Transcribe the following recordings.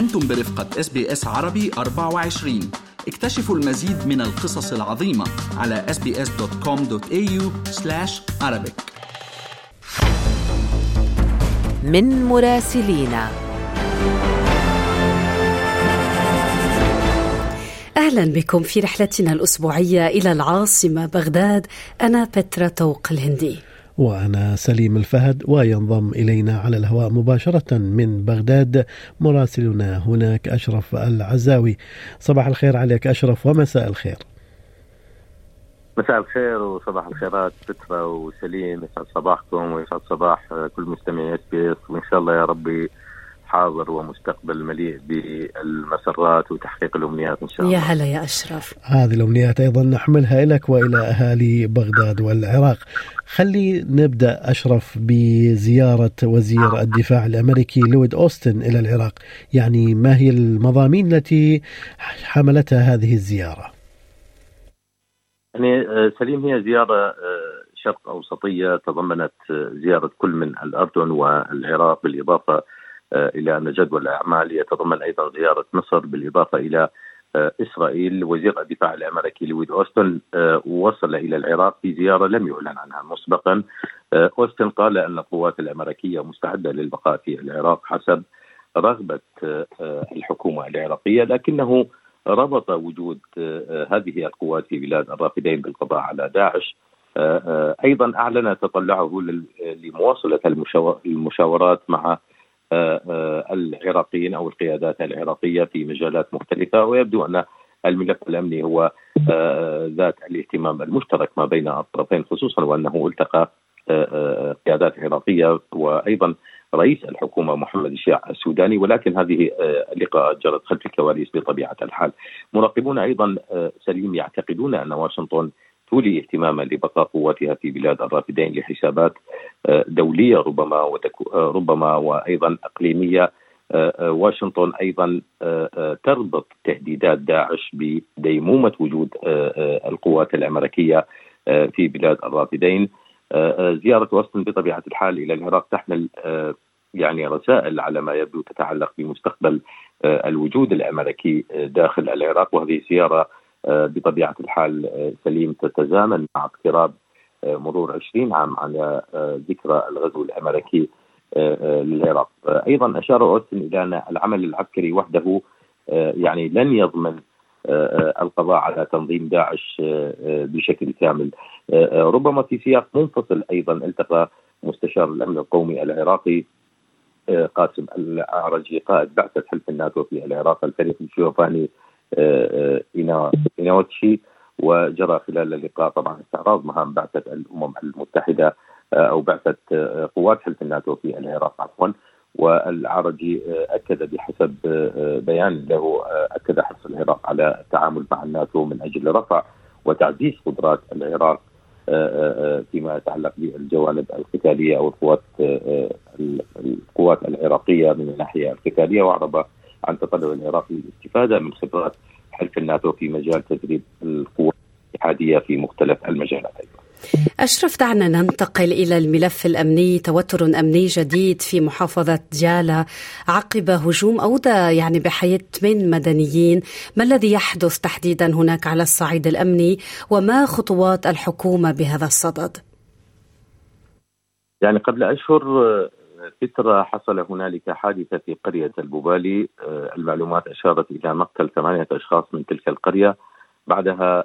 أنتم برفقة SBS عربي 24 اكتشفوا المزيد من القصص العظيمة على sbs.com.au arabic. من مراسلينا. أهلا بكم في رحلتنا الأسبوعية إلى العاصمة بغداد أنا بترا توق الهندي. وأنا سليم الفهد وينضم إلينا على الهواء مباشرة من بغداد مراسلنا هناك أشرف العزاوي. صباح الخير عليك أشرف ومساء الخير. مساء الخير وصباح الخيرات فترة وسليم يسعد صباحكم ويسعد صباح كل مستمعي إس وإن شاء الله يا ربي حاضر ومستقبل مليء بالمسرات وتحقيق الأمنيات إن شاء الله. يا هلا يا أشرف. هذه الأمنيات أيضا نحملها لك وإلى أهالي بغداد والعراق. خلي نبدأ أشرف بزيارة وزير الدفاع الأمريكي لويد أوستن إلى العراق، يعني ما هي المضامين التي حملتها هذه الزيارة؟ يعني سليم هي زيارة شرق أوسطية تضمنت زيارة كل من الأردن والعراق بالإضافة إلى أن جدول الأعمال يتضمن أيضا زيارة مصر بالإضافة إلى إسرائيل وزير الدفاع الأمريكي لويد أوستن وصل إلى العراق في زيارة لم يعلن عنها مسبقا. أوستن قال أن القوات الأمريكية مستعدة للبقاء في العراق حسب رغبة الحكومة العراقية لكنه ربط وجود هذه القوات في بلاد الرافدين بالقضاء على داعش. أيضا أعلن تطلعه لمواصلة المشاورات مع العراقيين أو القيادات العراقية في مجالات مختلفة ويبدو أن الملف الأمني هو ذات الاهتمام المشترك ما بين الطرفين خصوصا وأنه التقى قيادات عراقية وأيضا رئيس الحكومة محمد الشيع السوداني ولكن هذه اللقاءات جرت خلف الكواليس بطبيعة الحال. مراقبون أيضا سليم يعتقدون أن واشنطن تولي اهتماما لبقاء قواتها في بلاد الرافدين لحسابات دولية ربما ربما وأيضا إقليمية. واشنطن أيضا تربط تهديدات داعش بديمومة وجود القوات الأمريكية في بلاد الرافدين. زيارة واشنطن بطبيعة الحال إلى العراق تحمل يعني رسائل على ما يبدو تتعلق بمستقبل الوجود الأمريكي داخل العراق. وهذه زياره بطبيعة الحال سليم تتزامن مع اقتراب مرور 20 عام على ذكرى الغزو الأمريكي للعراق. أيضا أشار أوستن إلى أن العمل العسكري وحده يعني لن يضمن القضاء على تنظيم داعش بشكل كامل. ربما في سياق منفصل أيضا التقى مستشار الأمن القومي العراقي قاسم الاعرجي قائد بعثة حلف الناتو في العراق الفريق جوفاني إيناوتشي وجرى خلال اللقاء طبعا استعراض مهام بعثة الأمم المتحدة أو بعثة قوات حلف الناتو في العراق عفوا. والعرجي أكد بحسب بيان له أكد حرص العراق على التعامل مع الناتو من أجل رفع وتعزيز قدرات العراق فيما يتعلق بالجوانب القتالية أو القوات القوات العراقية من الناحية القتالية وأعرب عن تطلع العراق للاستفادة من خبرات حلف الناتو في مجال تدريب القوى الاتحادية في مختلف المجالات أيضا. أشرف دعنا ننتقل إلى الملف الأمني. توتر أمني جديد في محافظة جالة عقب هجوم أودى يعني بحياة من مدنيين. ما الذي يحدث تحديدا هناك على الصعيد الأمني؟ وما خطوات الحكومة بهذا الصدد؟ يعني قبل أشهر فترة حصل هنالك حادثة في قرية البوبالي. المعلومات أشارت إلى مقتل ثمانية أشخاص من تلك القرية. بعدها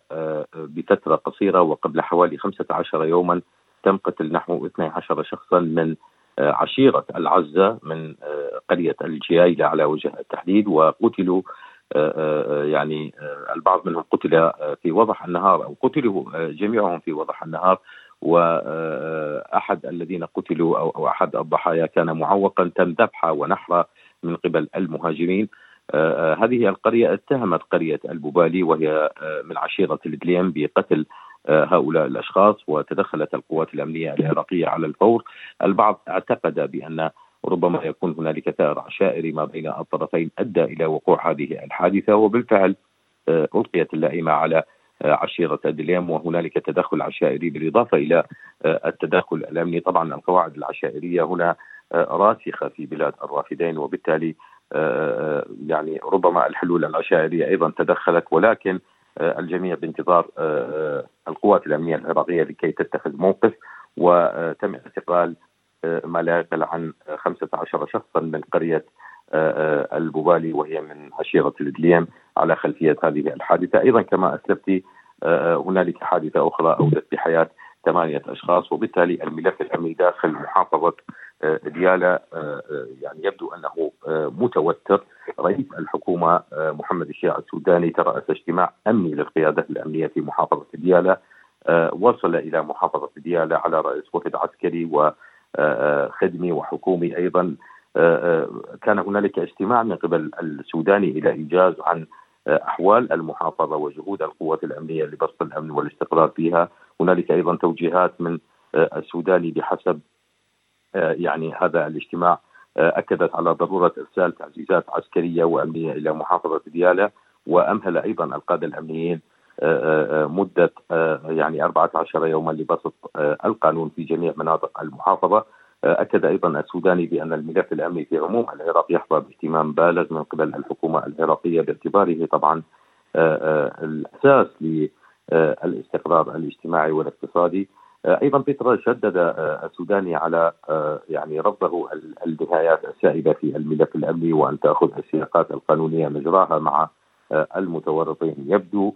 بفترة قصيرة وقبل حوالي 15 يوما تم قتل نحو 12 شخصا من عشيرة العزة من قرية الجيايلة على وجه التحديد. وقتلوا يعني البعض منهم قتل في وضح النهار أو قتلوا جميعهم في وضح النهار. وأحد الذين قتلوا أو أحد الضحايا كان معوقا تم ذبحه ونحره من قبل المهاجرين. هذه القرية اتهمت قرية البوبالي وهي من عشيرة الدليم بقتل هؤلاء الأشخاص وتدخلت القوات الأمنية العراقية على الفور. البعض اعتقد بأن ربما يكون هنالك ثأر عشائري ما بين الطرفين أدى إلى وقوع هذه الحادثة وبالفعل ألقيت اللائمة على عشيرة دليم وهنالك تدخل عشائري بالإضافة إلى التدخل الأمني. طبعا القواعد العشائرية هنا راسخة في بلاد الرافدين وبالتالي يعني ربما الحلول العشائرية أيضا تدخلت. ولكن الجميع بانتظار القوات الأمنية العراقية لكي تتخذ موقف. وتم اعتقال ما لا يقل عن 15 شخصا من قرية البوبالي وهي من عشيرة الدليم على خلفية هذه الحادثة، أيضا كما اسلفتي هنالك حادثة أخرى اودت بحياه ثمانية أشخاص وبالتالي الملف الأمني داخل محافظة ديالا يعني يبدو أنه متوتر. رئيس الحكومة محمد الشيع السوداني ترأس اجتماع أمني للقيادة الأمنية في محافظة ديالا وصل إلى محافظة ديالا على راس وفد عسكري وخدمي وحكومي أيضا. كان هنالك اجتماع من قبل السوداني إلى إيجاز عن أحوال المحافظة وجهود القوات الأمنية لبسط الأمن والاستقرار فيها، هنالك أيضا توجيهات من السوداني بحسب يعني هذا الاجتماع أكدت على ضرورة إرسال تعزيزات عسكرية وأمنية إلى محافظة دياله وأمهل أيضا القاده الأمنيين مدة يعني 14 يوما لبسط القانون في جميع مناطق المحافظة. أكد أيضا السوداني بأن الملف الأمني في عموم العراق يحظى باهتمام بالغ من قبل الحكومة العراقية باعتباره طبعا الأساس للاستقرار الاجتماعي والاقتصادي. أيضا بيترا شدد السوداني على يعني رفضه النهايات السائده في الملف الأمني وأن تأخذ السياقات القانونية مجراها مع المتورطين. يبدو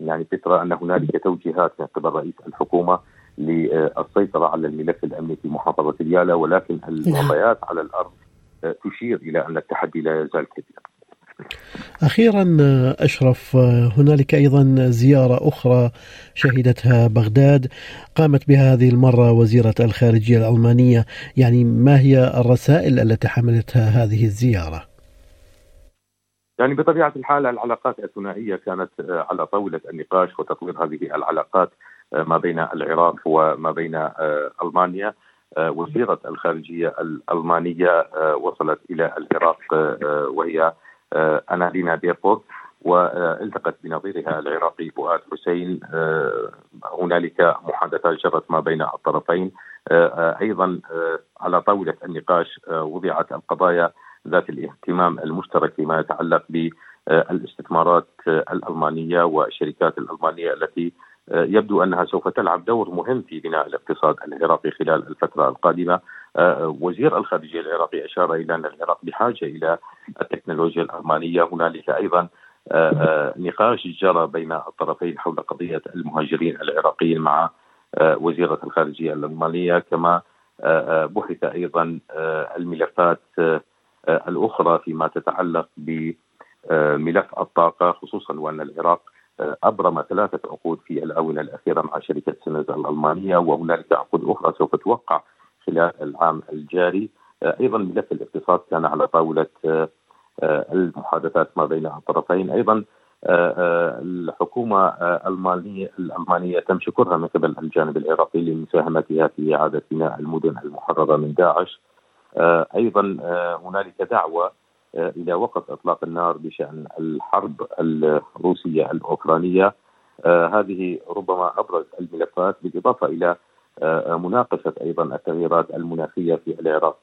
يعني بيترا أن هنالك توجيهات من قبل رئيس الحكومة للسيطرة على الملف الأمني في محافظة ديالا ولكن المعطيات على الأرض تشير إلى أن التحدي لا يزال كبيرا. أخيرا أشرف هنالك أيضا زيارة أخرى شهدتها بغداد قامت بها هذه المرة وزيرة الخارجية الألمانية يعني ما هي الرسائل التي حملتها هذه الزيارة؟ يعني بطبيعة الحال العلاقات الثنائية كانت على طاولة النقاش وتطوير هذه العلاقات ما بين العراق وما بين ألمانيا. وزيرة الخارجية الألمانية وصلت إلى العراق وهي أنالينا بيربورت والتقت بنظيرها العراقي فؤاد حسين. هنالك محادثات جرت ما بين الطرفين. أيضا على طاولة النقاش وضعت القضايا ذات الاهتمام المشترك فيما يتعلق بالاستثمارات الألمانية والشركات الألمانية التي يبدو أنها سوف تلعب دور مهم في بناء الاقتصاد العراقي خلال الفترة القادمة. وزير الخارجية العراقي أشار إلى أن العراق بحاجة إلى التكنولوجيا الألمانية. هنالك أيضا نقاش جرى بين الطرفين حول قضية المهاجرين العراقيين مع وزيرة الخارجية الألمانية. كما بحث أيضا الملفات الأخرى فيما تتعلق بملف الطاقة خصوصا وأن العراق أبرم ثلاثة عقود في الاونه الأخيرة مع شركة سينز الألمانية وهنالك عقود أخرى سوف توقع خلال العام الجاري. أيضا ملف الاقتصاد كان على طاولة المحادثات ما بين الطرفين. أيضا الحكومة الألمانية الألمانية تم شكرها من قبل الجانب العراقي لمساهمتها في اعاده بناء المدن المحررة من داعش. أيضا هنالك دعوة إلى وقف إطلاق النار بشأن الحرب الروسية الأوكرانية هذه ربما أبرز الملفات بالإضافة إلى مناقشة أيضا التغييرات المناخية في العراق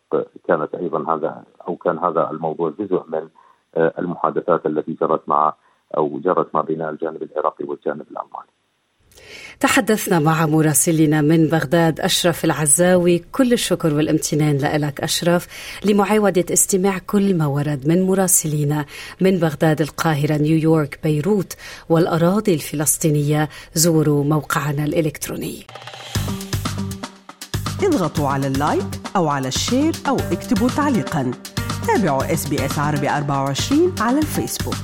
كانت أيضا هذا أو كان هذا الموضوع جزء من المحادثات التي جرت مع أو جرت ما بين الجانب العراقي والجانب الألماني. تحدثنا مع مراسلنا من بغداد أشرف العزاوي. كل الشكر والامتنان لك أشرف لمعاودة استماع كل ما ورد من مراسلينا من بغداد القاهرة نيويورك بيروت والأراضي الفلسطينية. زوروا موقعنا الإلكتروني. اضغطوا على ال like أو على ال share أو اكتبوا تعليقا. تابعوا SBS عربي 24 على الفيسبوك.